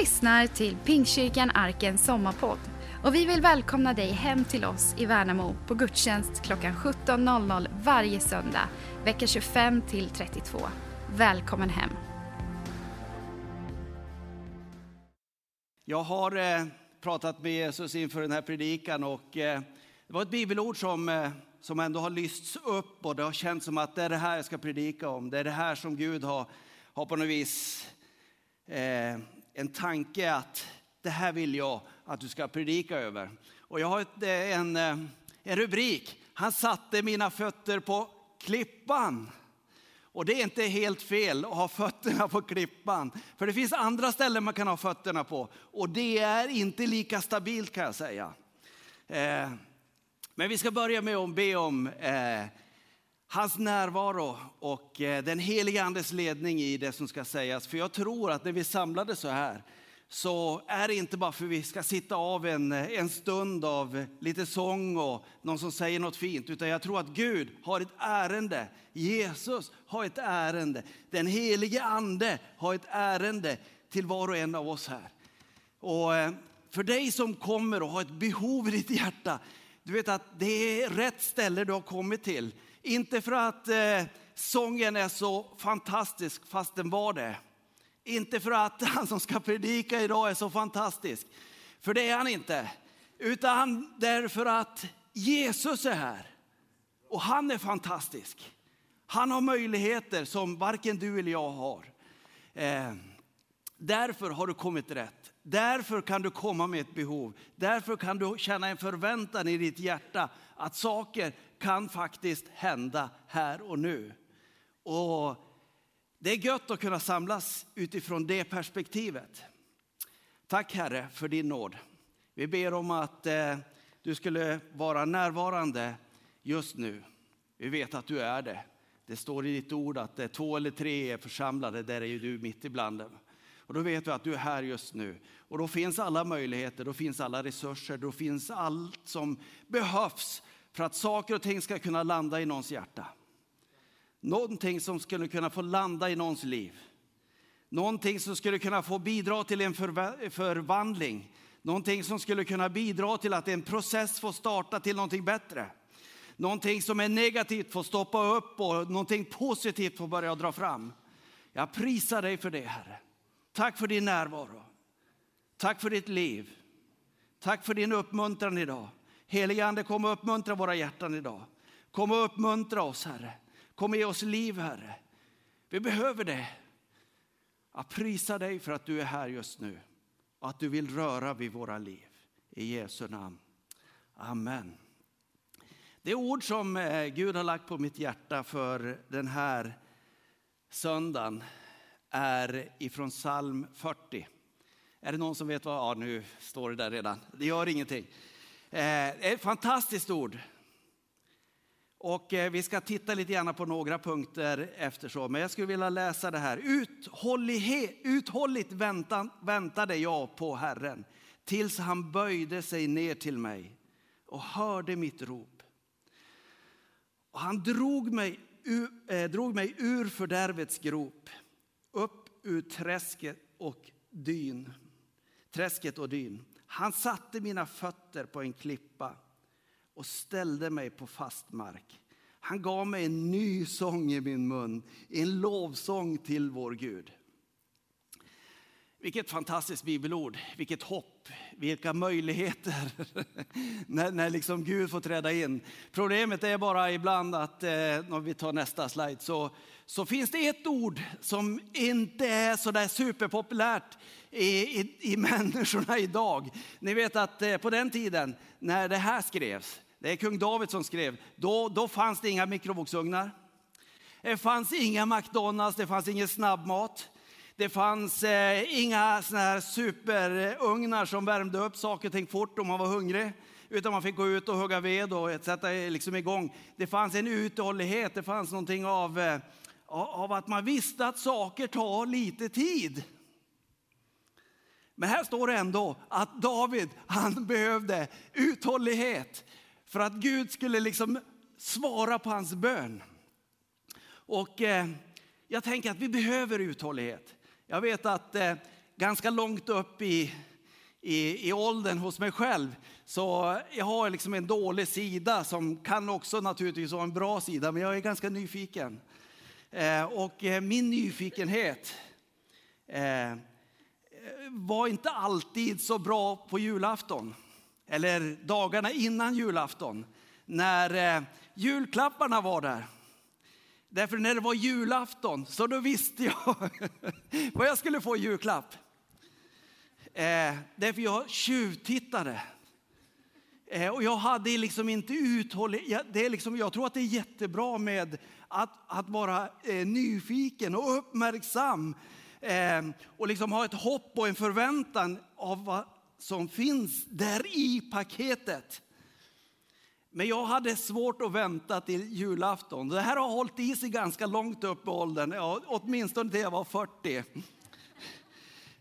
lyssnar till Pingstkyrkan Arkens sommarpodd och vi vill välkomna dig hem till oss i Värnamo på gudstjänst klockan 17.00 varje söndag, vecka 25 till 32. Välkommen hem! Jag har eh, pratat med Jesus inför den här predikan och eh, det var ett bibelord som, eh, som ändå har lysts upp och det har känts som att det är det här jag ska predika om. Det är det här som Gud har, har på något vis eh, en tanke att det här vill jag att du ska predika över. Och jag har ett, eh, en, eh, en rubrik. Han satte mina fötter på klippan. Och det är inte helt fel att ha fötterna på klippan. För det finns andra ställen man kan ha fötterna på. Och det är inte lika stabilt kan jag säga. Eh, men vi ska börja med att be om eh, hans närvaro och eh, den heliga andes ledning i det som ska sägas. För jag tror att när vi samlade så här så är det inte bara för att vi ska sitta av en, en stund av lite sång och någon som säger något fint, utan jag tror att Gud har ett ärende. Jesus har ett ärende. Den helige ande har ett ärende till var och en av oss här. Och eh, för dig som kommer och har ett behov i ditt hjärta, du vet att det är rätt ställe du har kommit till. Inte för att eh, sången är så fantastisk, fast den var det. Inte för att han som ska predika idag är så fantastisk, för det är han inte. Utan därför att Jesus är här och han är fantastisk. Han har möjligheter som varken du eller jag har. Eh, därför har du kommit rätt. Därför kan du komma med ett behov. Därför kan du känna en förväntan i ditt hjärta att saker kan faktiskt hända här och nu. Och det är gött att kunna samlas utifrån det perspektivet. Tack Herre för din nåd. Vi ber om att eh, du skulle vara närvarande just nu. Vi vet att du är det. Det står i ditt ord att eh, två eller tre är församlade, där är ju du mitt ibland dem. Och då vet vi att du är här just nu. Och då finns alla möjligheter, då finns alla resurser, då finns allt som behövs för att saker och ting ska kunna landa i någons hjärta. Någonting som skulle kunna få landa i någons liv. Någonting som skulle kunna få bidra till en förvandling. Någonting som skulle kunna bidra till att en process får starta till någonting bättre. Någonting som är negativt får stoppa upp och någonting positivt får börja dra fram. Jag prisar dig för det, Herre. Tack för din närvaro. Tack för ditt liv. Tack för din uppmuntran idag. Helige Ande, kom och uppmuntra våra hjärtan idag. Kom och uppmuntra oss, Herre. Kom och ge oss liv, Herre. Vi behöver det. Jag prisar dig för att du är här just nu och att du vill röra vid våra liv. I Jesu namn. Amen. Det ord som eh, Gud har lagt på mitt hjärta för den här söndagen är ifrån psalm 40. Är det någon som vet vad, ja nu står det där redan, det gör ingenting. Eh, ett fantastiskt ord. Och eh, vi ska titta lite grann på några punkter efter så, men jag skulle vilja läsa det här. Uthållighet, uthålligt väntan, väntade jag på Herren tills han böjde sig ner till mig och hörde mitt rop. Och han drog mig, ur, eh, drog mig ur fördärvets grop, upp ur träsket och dyn. Träsket och dyn. Han satte mina fötter på en klippa och ställde mig på fast mark. Han gav mig en ny sång i min mun, en lovsång till vår Gud. Vilket fantastiskt bibelord, vilket hopp, vilka möjligheter när, när liksom Gud får träda in. Problemet är bara ibland att, eh, om vi tar nästa slide, så, så finns det ett ord som inte är så där superpopulärt i, i, i människorna idag. Ni vet att eh, på den tiden när det här skrevs, det är kung David som skrev, då, då fanns det inga mikrovågsugnar. Det fanns inga McDonalds, det fanns ingen snabbmat. Det fanns eh, inga såna här superugnar som värmde upp saker och ting fort om man var hungrig. Utan man fick gå ut och hugga ved och sätta liksom igång. Det fanns en uthållighet, det fanns någonting av, eh, av att man visste att saker tar lite tid. Men här står det ändå att David, han behövde uthållighet för att Gud skulle liksom svara på hans bön. Och eh, jag tänker att vi behöver uthållighet. Jag vet att eh, ganska långt upp i, i, i åldern hos mig själv. Så jag har liksom en dålig sida som kan också naturligtvis vara en bra sida, men jag är ganska nyfiken. Eh, och eh, min nyfikenhet eh, var inte alltid så bra på julafton, eller dagarna innan julafton, när eh, julklapparna var där. Därför när det var julafton så då visste jag vad jag skulle få i julklapp. Eh, därför jag tjuvtittade. Eh, och jag hade liksom inte uthållit, det är liksom, jag tror att det är jättebra med att, att vara eh, nyfiken och uppmärksam. Eh, och liksom ha ett hopp och en förväntan av vad som finns där i paketet. Men jag hade svårt att vänta till julafton. Det här har hållit i sig ganska långt upp i åldern, ja, åtminstone till jag var 40.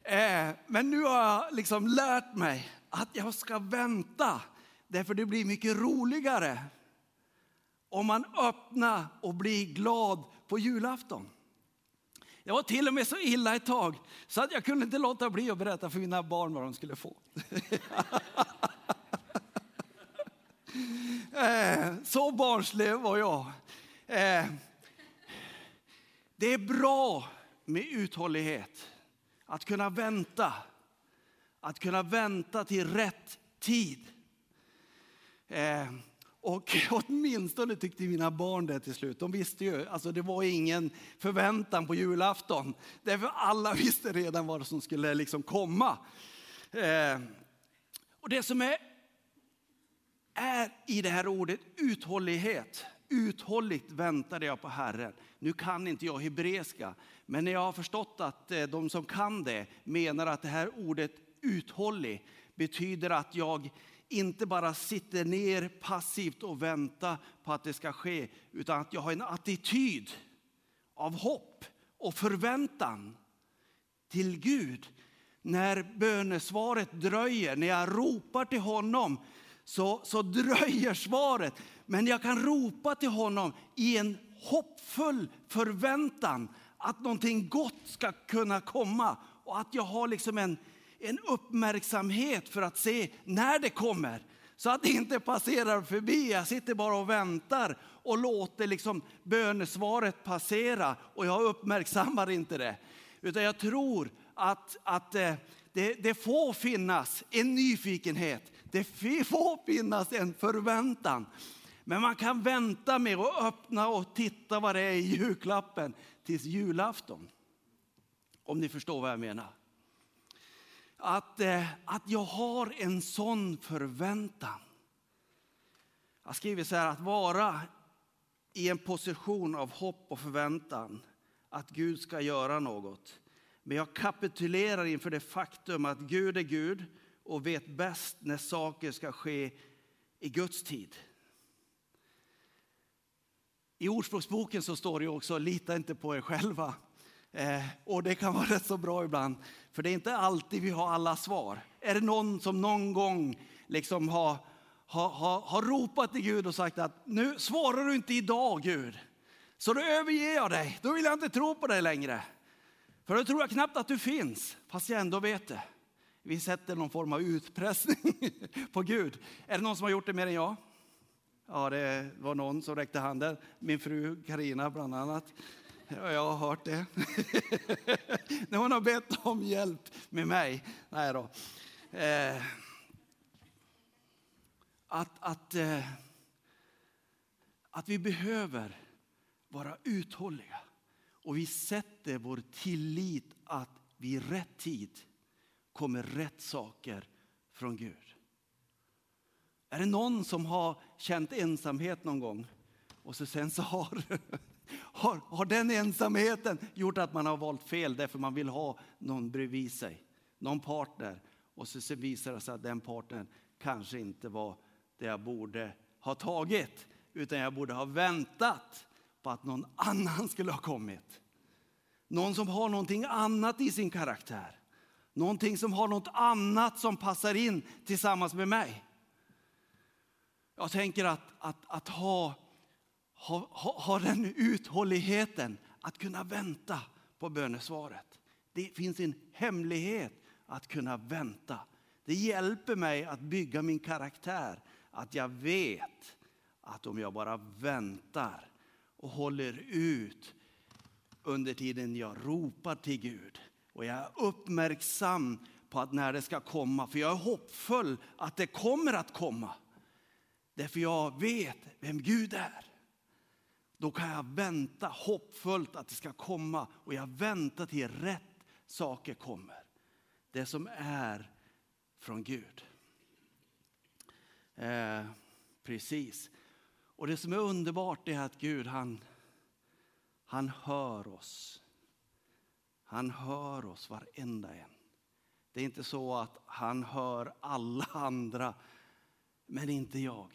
Eh, men nu har jag liksom lärt mig att jag ska vänta, därför det blir mycket roligare om man öppnar och blir glad på julafton. Jag var till och med så illa ett tag så att jag kunde inte låta bli att berätta för mina barn vad de skulle få. Eh, så barnslig var jag. Eh, det är bra med uthållighet. Att kunna vänta. Att kunna vänta till rätt tid. Eh, och åtminstone tyckte mina barn det till slut. De visste ju, alltså det var ingen förväntan på julafton. Därför alla visste redan vad som skulle liksom komma. Eh, och det som är är i det här ordet uthållighet. Uthålligt väntade jag på Herren. Nu kan inte jag hebreiska, men jag har förstått att eh, de som kan det menar att det här ordet uthållig betyder att jag inte bara sitter ner passivt och väntar på att det ska ske, utan att jag har en attityd av hopp och förväntan till Gud. När bönesvaret dröjer, när jag ropar till honom så, så dröjer svaret. Men jag kan ropa till honom i en hoppfull förväntan att någonting gott ska kunna komma och att jag har liksom en, en uppmärksamhet för att se när det kommer. Så att det inte passerar förbi. Jag sitter bara och väntar och låter liksom bönesvaret passera och jag uppmärksammar inte det. Utan jag tror att, att eh, det, det får finnas en nyfikenhet det får finnas en förväntan. Men man kan vänta med att öppna och titta vad det är i julklappen tills julafton. Om ni förstår vad jag menar. Att, eh, att jag har en sån förväntan. Jag skriver så här, att vara i en position av hopp och förväntan att Gud ska göra något. Men jag kapitulerar inför det faktum att Gud är Gud och vet bäst när saker ska ske i Guds tid. I Ordspråksboken så står det också, lita inte på er själva. Eh, och det kan vara rätt så bra ibland, för det är inte alltid vi har alla svar. Är det någon som någon gång liksom har, har, har, har ropat till Gud och sagt att nu svarar du inte idag Gud, så då överger jag dig, då vill jag inte tro på dig längre. För då tror jag knappt att du finns, fast jag ändå vet det. Vi sätter någon form av utpressning på Gud. Är det någon som har gjort det mer än jag? Ja, det var någon som räckte handen. Min fru Karina bland annat. Ja, jag har hört det. När hon har bett om hjälp med mig. Nej då. Eh, att, att, eh, att vi behöver vara uthålliga. Och vi sätter vår tillit att vid rätt tid kommer rätt saker från Gud. Är det någon som har känt ensamhet någon gång och så sen så har, har, har den ensamheten gjort att man har valt fel därför man vill ha någon bredvid sig, någon partner och så, så visar det sig att den partnern kanske inte var det jag borde ha tagit utan jag borde ha väntat på att någon annan skulle ha kommit. Någon som har någonting annat i sin karaktär. Någonting som har något annat som passar in tillsammans med mig. Jag tänker att, att, att ha, ha, ha den uthålligheten, att kunna vänta på bönesvaret. Det finns en hemlighet att kunna vänta. Det hjälper mig att bygga min karaktär. Att jag vet att om jag bara väntar och håller ut under tiden jag ropar till Gud och jag är uppmärksam på att när det ska komma, för jag är hoppfull att det kommer att komma. Därför jag vet vem Gud är. Då kan jag vänta hoppfullt att det ska komma och jag väntar till rätt saker kommer. Det som är från Gud. Eh, precis. Och det som är underbart är att Gud han, han hör oss. Han hör oss varenda en. Det är inte så att han hör alla andra, men inte jag.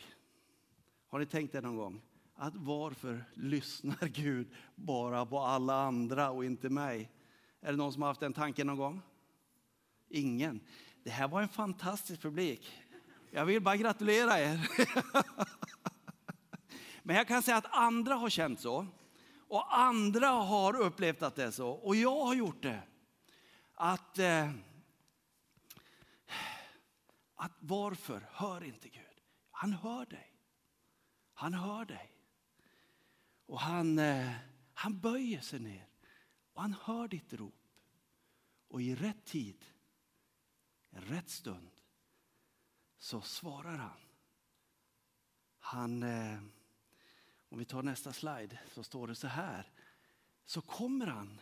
Har ni tänkt det någon gång? Att varför lyssnar Gud bara på alla andra och inte mig? Är det någon som har haft den tanken någon gång? Ingen. Det här var en fantastisk publik. Jag vill bara gratulera er. Men jag kan säga att andra har känt så. Och andra har upplevt att det är så. Och jag har gjort det. Att, eh, att varför hör inte Gud? Han hör dig. Han hör dig. Och han, eh, han böjer sig ner. Och han hör ditt rop. Och i rätt tid, i rätt stund, så svarar han. Han, eh, om vi tar nästa slide, så står det så här. Så kommer han.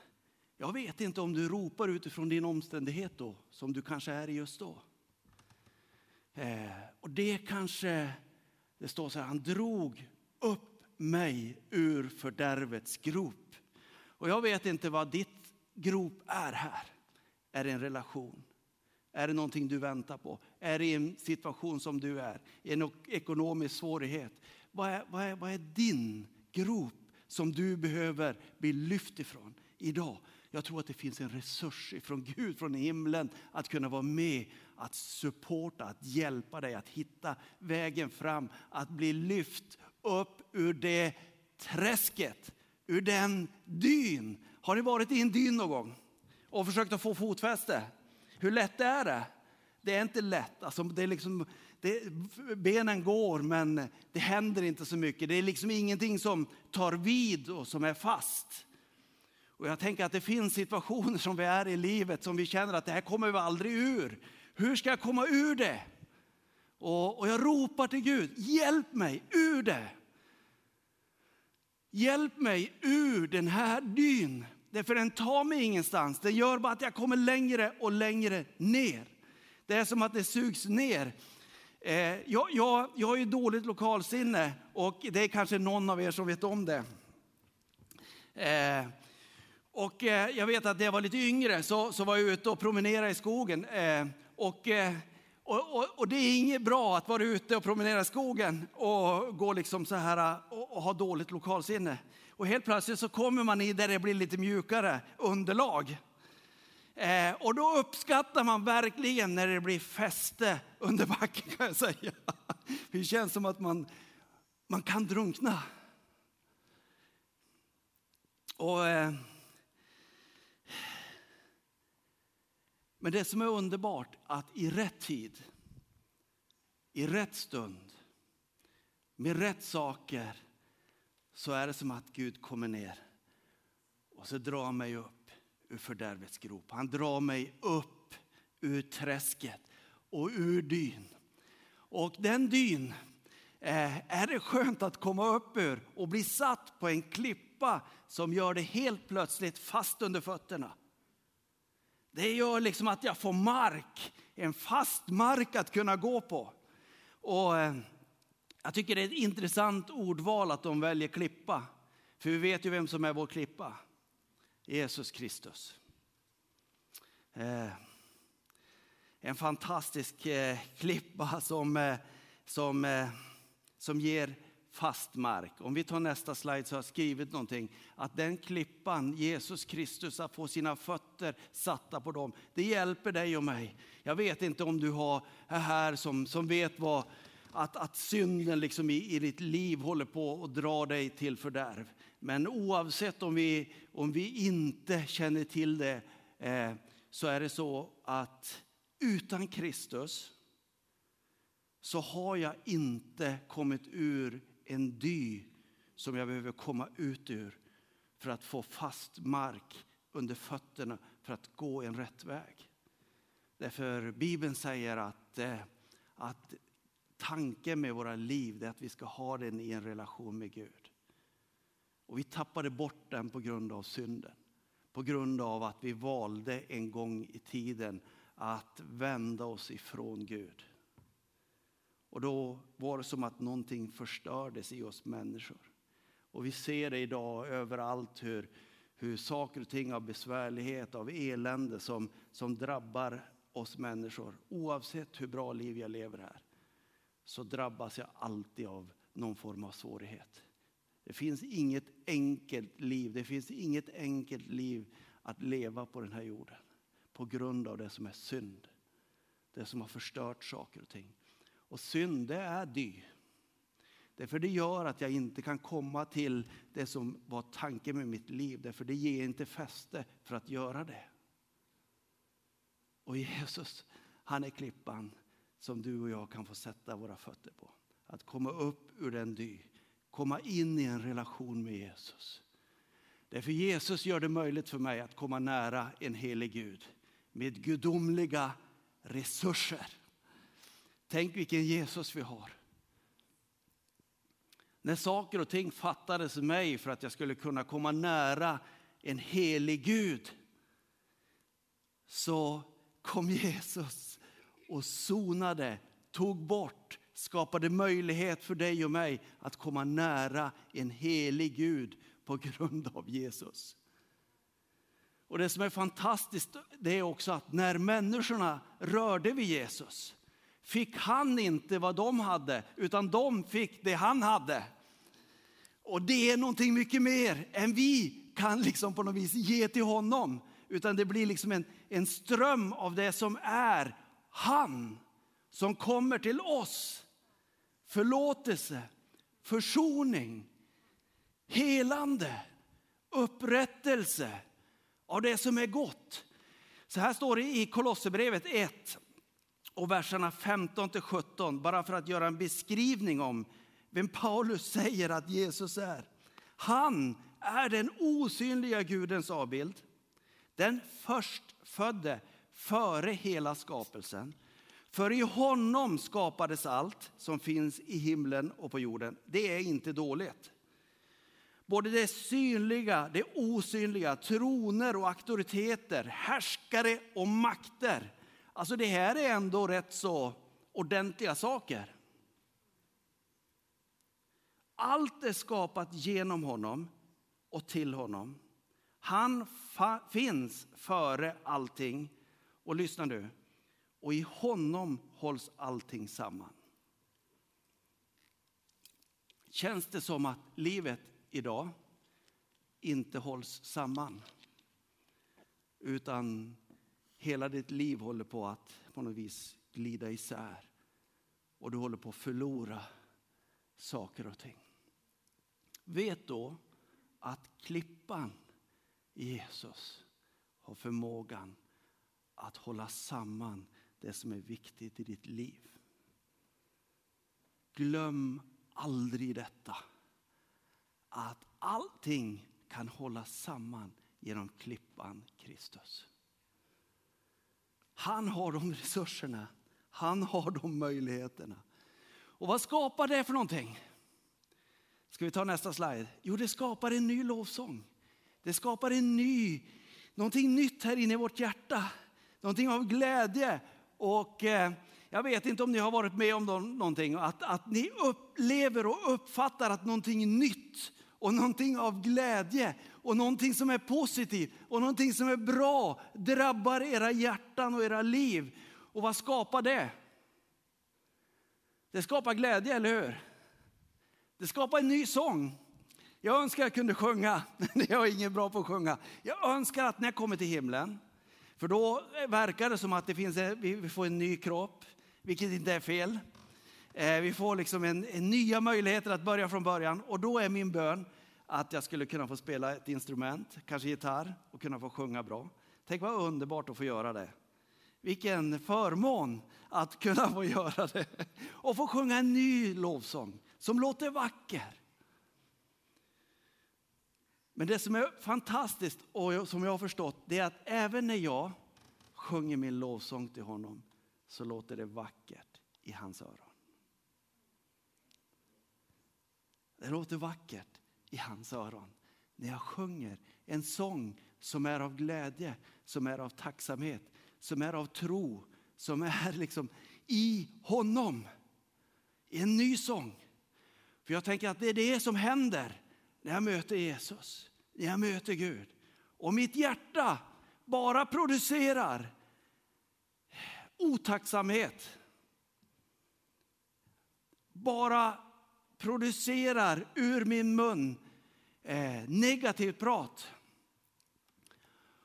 Jag vet inte om du ropar utifrån din omständighet då, som du kanske är i just då. Eh, och det kanske, det står så här, han drog upp mig ur fördärvets grop. Och jag vet inte vad ditt grop är här. Är det en relation? Är det någonting du väntar på? Är det en situation som du är? En ekonomisk svårighet? Vad är, vad är, vad är din grop som du behöver bli lyft ifrån idag? Jag tror att det finns en resurs från Gud, från himlen, att kunna vara med, att supporta, att hjälpa dig att hitta vägen fram, att bli lyft upp ur det träsket, ur den dyn. Har ni varit i en dyn någon gång och försökt att få fotfäste? Hur lätt är det? Det är inte lätt. Alltså, det är liksom, det, benen går, men det händer inte så mycket. Det är liksom ingenting som tar vid och som är fast. Och jag tänker att det finns situationer som vi är i livet som vi känner att det här kommer vi aldrig ur. Hur ska jag komma ur det? Och, och jag ropar till Gud, hjälp mig ur det. Hjälp mig ur den här dyn. Därför den tar mig ingenstans. Den gör bara att jag kommer längre och längre ner. Det är som att det sugs ner. Eh, jag, jag, jag har ju dåligt lokalsinne och det är kanske någon av er som vet om det. Eh, och eh, jag vet att när jag var lite yngre så, så var jag ute och promenerade i skogen. Eh, och, eh, och, och, och, det är inget bra att vara ute och promenera i skogen och gå liksom så här eh, och, och ha dåligt lokalsinne. Och helt plötsligt så kommer man i där det blir lite mjukare underlag. Eh, och då uppskattar man verkligen när det blir fäste under backen kan jag säga. Det känns som att man, man kan drunkna. Och, eh, men det som är underbart att i rätt tid, i rätt stund, med rätt saker så är det som att Gud kommer ner och så drar mig upp ur fördärvets grop. Han drar mig upp ur träsket och ur dyn. Och den dyn eh, är det skönt att komma upp ur och bli satt på en klippa som gör det helt plötsligt fast under fötterna. Det gör liksom att jag får mark, en fast mark att kunna gå på. Och eh, jag tycker det är ett intressant ordval att de väljer klippa. För vi vet ju vem som är vår klippa. Jesus Kristus. Eh, en fantastisk eh, klippa som, eh, som, som ger fast mark. Om vi tar nästa slide så har jag skrivit någonting. Att den klippan, Jesus Kristus, att få sina fötter satta på dem, det hjälper dig och mig. Jag vet inte om du har här som, som vet vad att, att synden liksom i, i ditt liv håller på att dra dig till fördärv. Men oavsett om vi, om vi inte känner till det eh, så är det så att utan Kristus så har jag inte kommit ur en dy som jag behöver komma ut ur för att få fast mark under fötterna för att gå en rätt väg. Därför Bibeln säger att, eh, att tanken med våra liv är att vi ska ha den i en relation med Gud. Och vi tappade bort den på grund av synden. På grund av att vi valde en gång i tiden att vända oss ifrån Gud. Och då var det som att någonting förstördes i oss människor. Och vi ser det idag överallt hur, hur saker och ting av besvärlighet, av elände som, som drabbar oss människor. Oavsett hur bra liv jag lever här så drabbas jag alltid av någon form av svårighet. Det finns inget enkelt liv, det finns inget enkelt liv att leva på den här jorden på grund av det som är synd. Det som har förstört saker och ting. Och synd, det är dy. Därför det gör att jag inte kan komma till det som var tanken med mitt liv. Därför det ger inte fäste för att göra det. Och Jesus, han är klippan som du och jag kan få sätta våra fötter på. Att komma upp ur den dy, komma in i en relation med Jesus. Därför Jesus gör det möjligt för mig att komma nära en helig Gud med gudomliga resurser. Tänk vilken Jesus vi har. När saker och ting fattades mig för att jag skulle kunna komma nära en helig Gud så kom Jesus och sonade, tog bort, skapade möjlighet för dig och mig att komma nära en helig Gud på grund av Jesus. Och det som är fantastiskt det är också att när människorna rörde vid Jesus fick han inte vad de hade, utan de fick det han hade. Och det är någonting mycket mer än vi kan liksom på något vis ge till honom. Utan det blir liksom en, en ström av det som är han som kommer till oss. Förlåtelse, försoning, helande, upprättelse av det som är gott. Så här står det i Kolosserbrevet 1 och verserna 15 till 17, bara för att göra en beskrivning om vem Paulus säger att Jesus är. Han är den osynliga Gudens avbild, den förstfödde före hela skapelsen. För i honom skapades allt som finns i himlen och på jorden. Det är inte dåligt. Både det synliga, det osynliga, troner och auktoriteter, härskare och makter. Alltså det här är ändå rätt så ordentliga saker. Allt är skapat genom honom och till honom. Han finns före allting. Och lyssna nu. Och i honom hålls allting samman. Känns det som att livet idag inte hålls samman? Utan hela ditt liv håller på att på något vis glida isär. Och du håller på att förlora saker och ting. Vet då att klippan Jesus har förmågan att hålla samman det som är viktigt i ditt liv. Glöm aldrig detta. Att allting kan hållas samman genom klippan Kristus. Han har de resurserna. Han har de möjligheterna. Och vad skapar det för någonting? Ska vi ta nästa slide? Jo, det skapar en ny lovsång. Det skapar en ny, någonting nytt här inne i vårt hjärta. Någonting av glädje. Och eh, jag vet inte om ni har varit med om någonting, att, att ni upplever och uppfattar att någonting nytt och någonting av glädje och någonting som är positivt och någonting som är bra drabbar era hjärtan och era liv. Och vad skapar det? Det skapar glädje, eller hur? Det skapar en ny sång. Jag önskar jag kunde sjunga, men jag är ingen bra på att sjunga. Jag önskar att när jag kommer till himlen, för då verkar det som att det finns, vi får en ny kropp, vilket inte är fel. Eh, vi får liksom en, en nya möjligheter att börja från början och då är min bön att jag skulle kunna få spela ett instrument, kanske gitarr och kunna få sjunga bra. Tänk vad underbart att få göra det. Vilken förmån att kunna få göra det och få sjunga en ny lovsång som låter vacker. Men det som är fantastiskt och som jag har förstått det är att även när jag sjunger min lovsång till honom så låter det vackert i hans öron. Det låter vackert i hans öron när jag sjunger en sång som är av glädje, som är av tacksamhet, som är av tro, som är liksom i honom. I en ny sång. För jag tänker att det är det som händer när jag möter Jesus, när jag möter Gud. Och mitt hjärta bara producerar otacksamhet. Bara producerar ur min mun eh, negativt prat.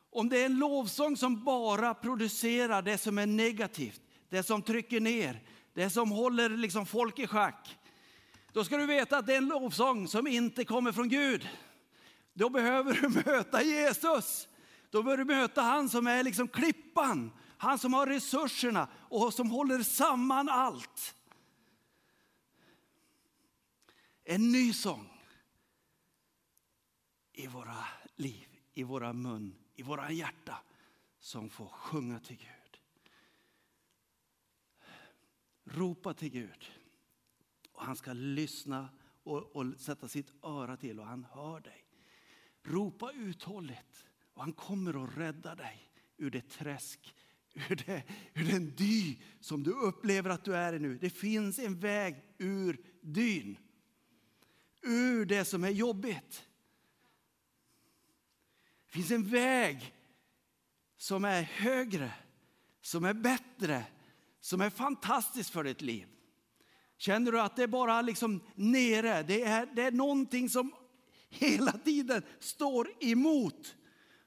Om det är en lovsång som bara producerar det som är negativt, det som trycker ner, det som håller liksom folk i schack. Då ska du veta att det är en lovsång som inte kommer från Gud. Då behöver du möta Jesus. Då behöver du möta han som är liksom klippan, han som har resurserna och som håller samman allt. En ny sång i våra liv, i våra mun, i våra hjärta som får sjunga till Gud. Ropa till Gud. Och han ska lyssna och, och sätta sitt öra till och han hör dig. Ropa uthålligt och han kommer att rädda dig ur det träsk, ur, det, ur den dy som du upplever att du är i nu. Det finns en väg ur dyn. Ur det som är jobbigt. Det finns en väg som är högre, som är bättre, som är fantastisk för ditt liv. Känner du att det är bara liksom nere, det är, det är någonting som hela tiden står emot.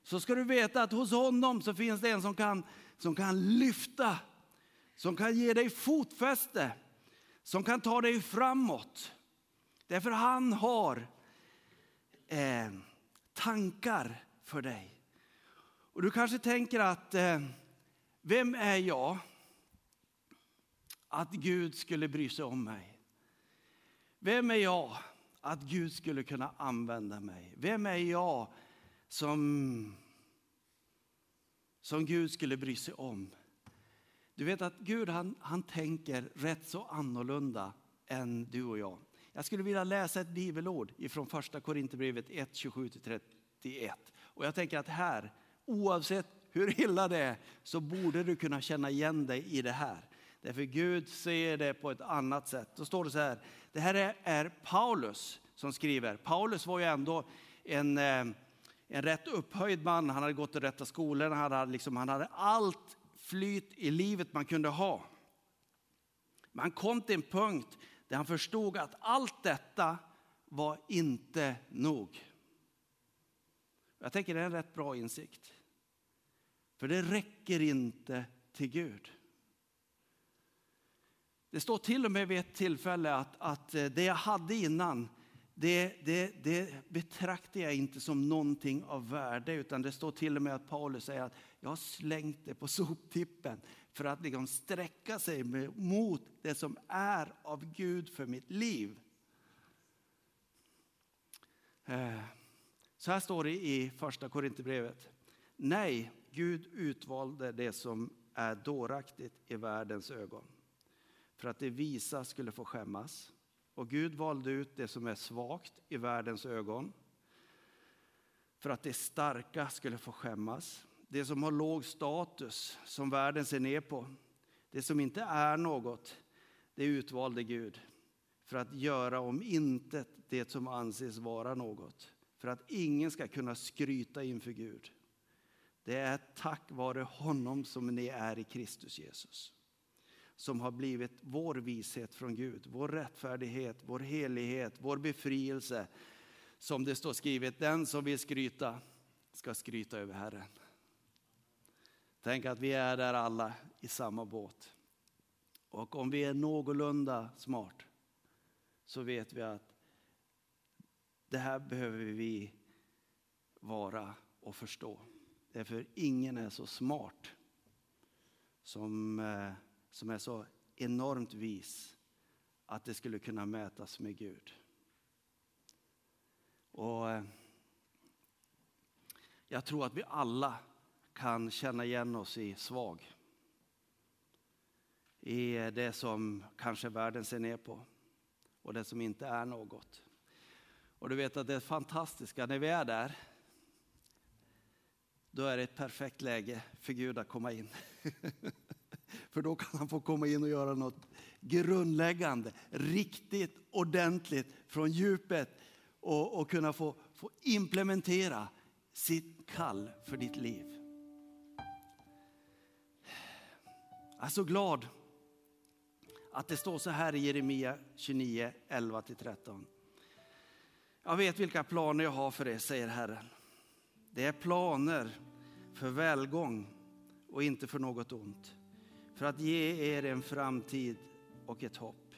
Så ska du veta att hos honom så finns det en som kan, som kan lyfta, som kan ge dig fotfäste, som kan ta dig framåt. Därför han har eh, tankar för dig. Och du kanske tänker att, eh, vem är jag att Gud skulle bry sig om mig? Vem är jag att Gud skulle kunna använda mig? Vem är jag som, som Gud skulle bry sig om? Du vet att Gud han, han tänker rätt så annorlunda än du och jag. Jag skulle vilja läsa ett bibelord från första Korinthierbrevet 1, 27-31. Och jag tänker att här, oavsett hur illa det är, så borde du kunna känna igen dig i det här. Därför Gud ser det på ett annat sätt. Då står det så här, det här är, är Paulus som skriver. Paulus var ju ändå en, eh, en rätt upphöjd man, han hade gått i rätta skolorna, han hade, liksom, han hade allt flyt i livet man kunde ha. Men han kom till en punkt där han förstod att allt detta var inte nog. Jag tänker det är en rätt bra insikt. För det räcker inte till Gud. Det står till och med vid ett tillfälle att, att eh, det jag hade innan, det, det, det betraktar jag inte som någonting av värde. Utan det står till och med att Paulus säger att jag har slängt det på soptippen för att liksom sträcka sig mot det som är av Gud för mitt liv. Eh, så här står det i första Korinthierbrevet. Nej, Gud utvalde det som är dåraktigt i världens ögon för att det visa skulle få skämmas. Och Gud valde ut det som är svagt i världens ögon för att det starka skulle få skämmas. Det som har låg status, som världen ser ner på. Det som inte är något, det utvalde Gud för att göra om intet det som anses vara något. För att ingen ska kunna skryta inför Gud. Det är tack vare honom som ni är i Kristus Jesus som har blivit vår vishet från Gud, vår rättfärdighet, vår helighet, vår befrielse. Som det står skrivet, den som vill skryta ska skryta över Herren. Tänk att vi är där alla i samma båt. Och om vi är någorlunda smart så vet vi att det här behöver vi vara och förstå. Därför ingen är så smart som, eh, som är så enormt vis att det skulle kunna mätas med Gud. Och eh, jag tror att vi alla kan känna igen oss i svag. I det som kanske världen ser ner på och det som inte är något. Och du vet att det fantastiska när vi är där, då är det ett perfekt läge för Gud att komma in. för då kan han få komma in och göra något grundläggande, riktigt ordentligt från djupet och, och kunna få, få implementera sitt kall för ditt liv. Jag är så glad att det står så här i Jeremia 29, 11-13. Jag vet vilka planer jag har för er, säger Herren. Det är planer för välgång och inte för något ont. För att ge er en framtid och ett hopp.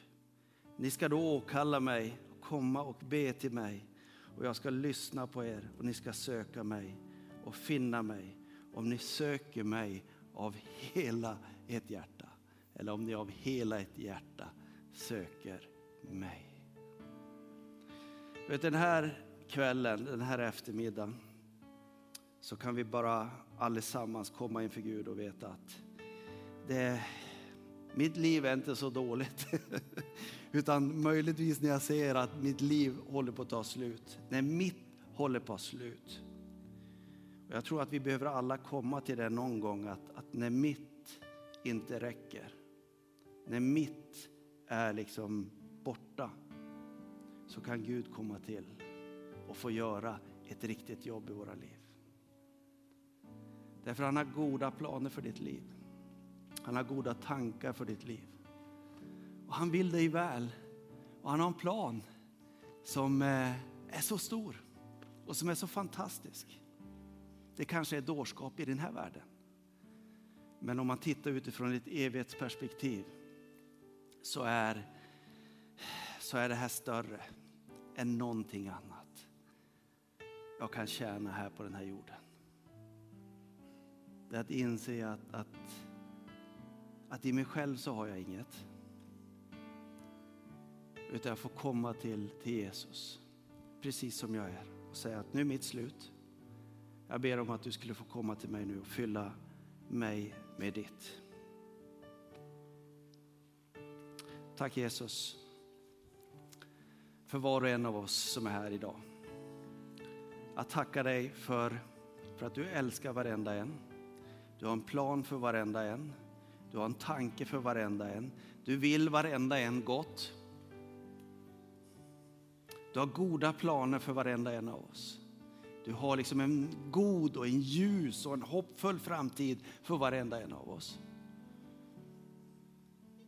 Ni ska då åkalla mig, komma och be till mig och jag ska lyssna på er och ni ska söka mig och finna mig om ni söker mig av hela ert hjärta eller om ni av hela ert hjärta söker mig. Vet, den här kvällen, den här eftermiddagen så kan vi bara allesammans komma inför Gud och veta att det, mitt liv är inte så dåligt. Utan möjligtvis när jag ser att mitt liv håller på att ta slut. När mitt håller på att ta slut. Och jag tror att vi behöver alla komma till det någon gång att, att när mitt inte räcker. När mitt är liksom borta. Så kan Gud komma till och få göra ett riktigt jobb i våra liv. Därför han har goda planer för ditt liv. Han har goda tankar för ditt liv. Och han vill dig väl. Och han har en plan som eh, är så stor och som är så fantastisk. Det kanske är dårskap i den här världen. Men om man tittar utifrån ett evighetsperspektiv så är, så är det här större än någonting annat jag kan tjäna här på den här jorden. Det är att inse att, att, att i mig själv så har jag inget. Utan jag får komma till, till Jesus, precis som jag är och säga att nu är mitt slut. Jag ber om att du skulle få komma till mig nu och fylla mig med ditt. Tack Jesus för var och en av oss som är här idag. Jag tackar dig för, för att du älskar varenda en. Du har en plan för varenda en. Du har en tanke för varenda en. Du vill varenda en gott. Du har goda planer för varenda en av oss. Du har liksom en god och en ljus och en hoppfull framtid för varenda en av oss.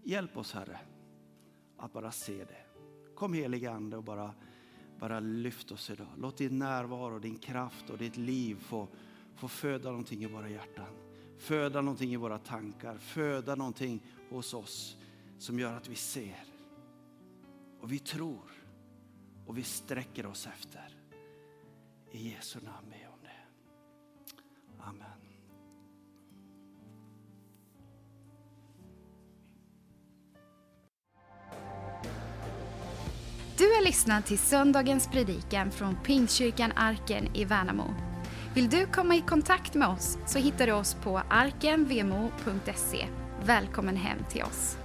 Hjälp oss Herre att bara se det. Kom helige Ande och bara, bara lyft oss idag. Låt din närvaro, din kraft och ditt liv få, få föda någonting i våra hjärtan. Föda någonting i våra tankar, föda någonting hos oss som gör att vi ser och vi tror och vi sträcker oss efter. I Jesu namn ber jag om det. Amen. Du har lyssnat till söndagens predikan från Pingstkyrkan Arken i Värnamo. Vill du komma i kontakt med oss så hittar du oss på arkenvmo.se. Välkommen hem till oss.